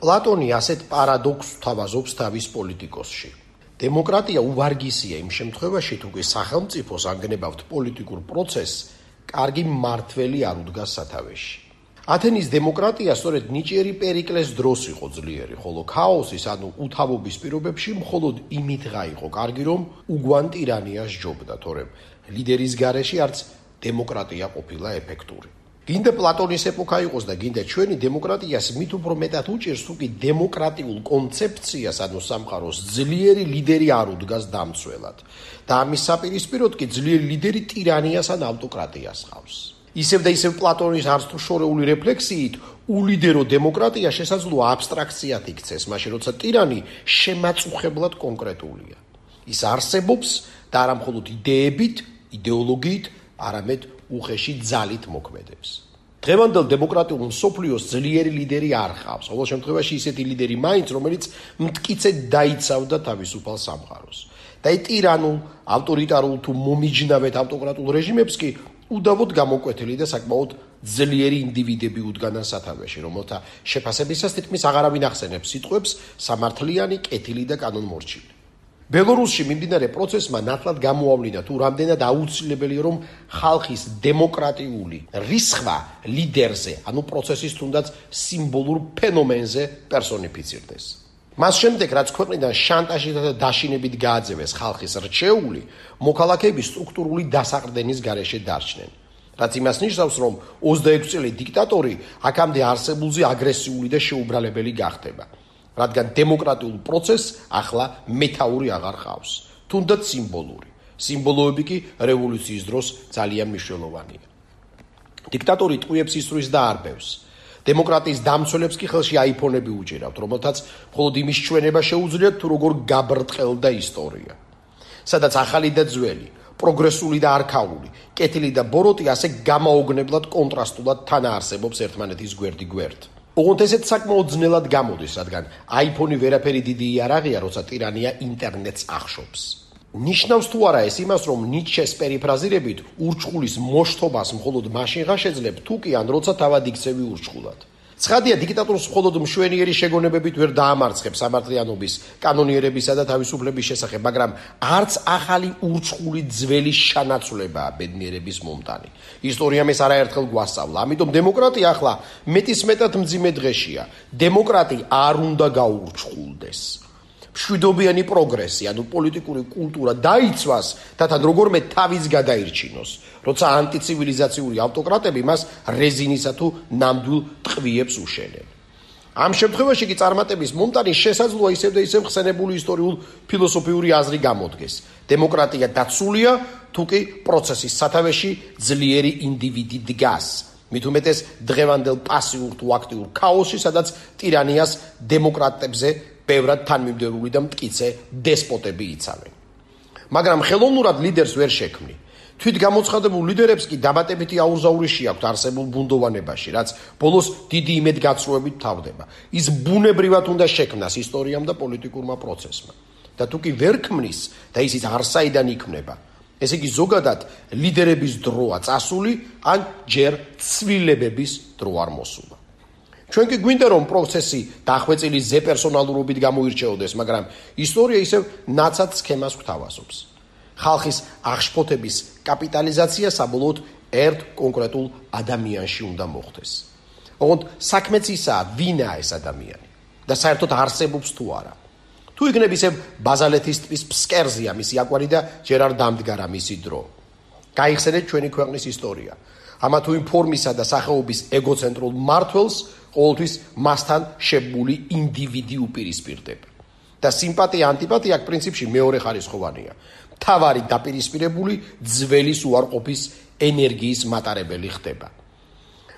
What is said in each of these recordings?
პლატონი ასეთ პარადოქსს თავაზობს თავის პოლიტიკოსში. დემოკრატია უვარგისია იმ შემთხვევაში, თუ კი სახელმწიფოს ანგნებავთ პოლიტიკურ პროცესს, კარგი მართველი არ უდგას სათავეში. ათენის დემოკრატია სწორედ ნიჭიერი პერიკლეს დროს იყო ძლიერი, ხოლო ქაოსის, ანუ უთავობის პირობებში მხოლოდ იმითღა იყო კარგი, რომ უგვან ტირანიას ჯობდა, თორემ ლიდერის გარეშე არც დემოკრატია ყოფილა ეფექტური. გინდა პლატონის ეპოქა იყოს და გინდა ჩვენი დემოკრატიას მით უფრო მეტად უჭერს თუ კი დემოკრატიულ კონცეფციას ანუ სამყაროს ძლიერი ლიდერი არ უდგას დამცველად. და ამის საპირისპიროდ კი ძლიერი ლიდერი ტირანიას ან ავტოკრატიას ხავს ისევ და ისევ პლატონის არც თუ შორეული რეფლექსიით ულიდერო დემოკრატია შესაძლოა აბსტრაქციად იქცეს მაშინ როცა ტირანი შემაწუხებლად კონკრეტულია. ის არსებობს და არა მხოლოდ იდეებით იდეოლოგიით არამედ უხეში ძალით მოქმედებს. დღევანდელ დემოკრატიულ მსოფლიოს ძლიერი ლიდერი არ ხავს. ყოველ შემთხვევაში ისეთი ლიდერი მაინც, რომელიც მткиცედ დაიცავდა თავისუფალ სამყაროს. და ტირანულ, ავტორიტარულ თუ მომიჯნავეთ ავტოკრატულ რეჟიმებს კი უდავოდ გამოკვეთილი და საკმაოდ ძლიერი ინდივიდები უდგანან სათავეში, რომელთა შეფასებისას თითქმის აღარავინ ახსენებს სიტყვებს სამართლიანი, კეთილი და კანონმორჩილი. ბელორუსში მიმდინარე პროცესმა ნათლად გამოავლინა თუ რამდენად აუცილებელია რომ ხალხის დემოკრატიული რისხვა ლიდერზე, ანუ პროცესის თუნდაც სიმბოლურ ფენომენზე პერსონიფიცირდეს. მას შემდეგ რაც ქვეყნიდან შანტაჟით და დაშინებით გააძევეს ხალხის რჩეული, მოქალაქეები სტრუქტურული დასაყრდენის გარეშე დარჩნენ. რაც იმას ნიშნავს, რომ 26 წელი დიქტატორი აქამდე არსებულზე აგრესიული და შეუბრალებელი გახდება. რადგან დემოკრატიულ პროცესს ახლა მეტაური აღარ ხავს, თუნდაც სიმბოლური. სიმბოლოები კი რევოლუციის დროს ძალიან მნიშვნელოვანია. დიქტატორი ტყუებს ისრვის და არბევს. დემოკრატიის დამცველებს კი ხელში აიფონები უჭირავთ, რომელთაც მხოლოდ იმის ჩვენება შეუძლიათ თუ როგორ გაბრტყელდა ისტორია. სადაც ახალი და ძველი, პროგრესული და არქაული, კეთილი და ბოროტი ასე გამაოგნებლად კონტრასტულად თანაარსებობს ერთმანეთის გვერდი გვერდ. ოღონდ ესეც საკმაოდ ძნელად გამოდის, რადგან iPhone-ი ვერაფერი დიდი იარაღია, როცა ტირანია ინტერნეტს ახშობს. ნიშნავს თუ არა ეს იმას, რომ ნიჩეს პერიფრაზირებით ურჩხულის მოშთობას მხოლოდ მაშინღა შეძლებ, თუ კი ან როცა თავად იქცევი ურჩხულად. ცხადია დიქტატორს მხოლოდ მშვენიერი შეგონებებით ვერ დაამარცხებს სამართლიანობის კანონიერებისა და თავისუფლების შესახებ, მაგრამ არც ახალი ურჩხული ძველი შანაცვლებაა ბედნიერების მომტანი. ისტორიამ ეს არაერთხელ გვასწავლა. ამიტომ დემოკრატია ახლა მეტის მეტად მძიმე დღეშია. დემოკრატი არ უნდა გაურჩხულდეს. მშვიდობიანი პროგრესი, ანუ პოლიტიკური კულტურა დაიცვას და თან როგორმე თავის გადაირჩინოს, როცა ანტიცივილიზაციური ავტოკრატები მას რეზინისა თუ ნამდვილ ტყვიებს უშენენ. ამ შემთხვევაში კი წარმატების მომტანი შესაძლოა ისევ და ისევ ხსენებული ისტორიულ ფილოსოფიური აზრი გამოდგეს. დემოკრატია დაცულია, თუ კი პროცესის სათავეში ძლიერი ინდივიდი დგას. მით უმეტეს დღევანდელ პასიურ თუ აქტიურ ქაოსში, სადაც ტირანიას დემოკრატებზე ბევრად თანმიმდევრული და მткиცე დესპოტები იცავენ. მაგრამ ხელოვნურად ლიდერს ვერ შექმნი. თვითგამოცხადებულ ლიდერებს კი დაბატებითი აურზაური შეაქვთ არსებულ ბუნდოვანებაში, რაც ბოლოს დიდი იმედგაცრუებით თავდება. ის ბუნებრივად უნდა შექმნას ისტორიამ და პოლიტიკურმა პროცესმა. და თუ კი ვერ ქმნის და ის ის არსაიდან იქმნება, ესე იგი ზოგადად ლიდერების დროა წასული ან ჯერ ცვლილებების დრო არ მოსულა. ჩვენ კი გვინდა რომ პროცესი დახვეწილი ზე პერსონალურობით გამოირჩეოდეს, მაგრამ ისტორია ისევ ნაცად სქემას გვთავაზობს. ხალხის აღშფოთების კაპიტალიზაცია საბოლოოდ ერთ კონკრეტულ ადამიანში უნდა მოხდეს. ოღონდ საქმეც ისაა, ვინაა ეს ადამიანი და საერთოდ არსებობს თუ არა. თუ იქნებ ისევ ბაზალეთის ტიპის ფსკერზია მისი აკვარი და ჯერ არ დამდგარა მისი დრო. გაიხსენეთ ჩვენი ქვეყნის ისტორია. ამა თუ იმ ფორმისა და სახეობის ეგოცენტრულ მართლს ყოველთვის მასთან შებული ინდივიდი უპირისპირდება. და სიმპათია, ანტიპათია აქ პრინციპში მეორე ხარისხოვანია. თავარი დაპირისპირებული ძველის უარყოფის ენერგიის მატარებელი ხდება.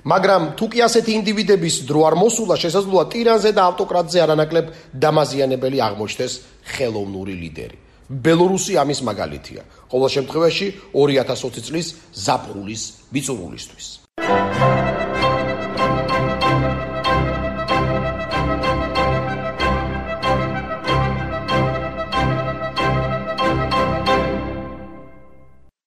მაგრამ თუ კი ასეთი ინდივიდების დრო არ მოსულა, შესაძლოა ტირანზე და ავტოკრატზე არანაკლებ დამაზიანებელი აღმოჩნდეს ხელოვნური ლიდერი. ბელორუსი ამის მაგალითია. ყოველ შემთხვევაში 2020 წლის ზაფხულის ბიწურულისთვის. Thank you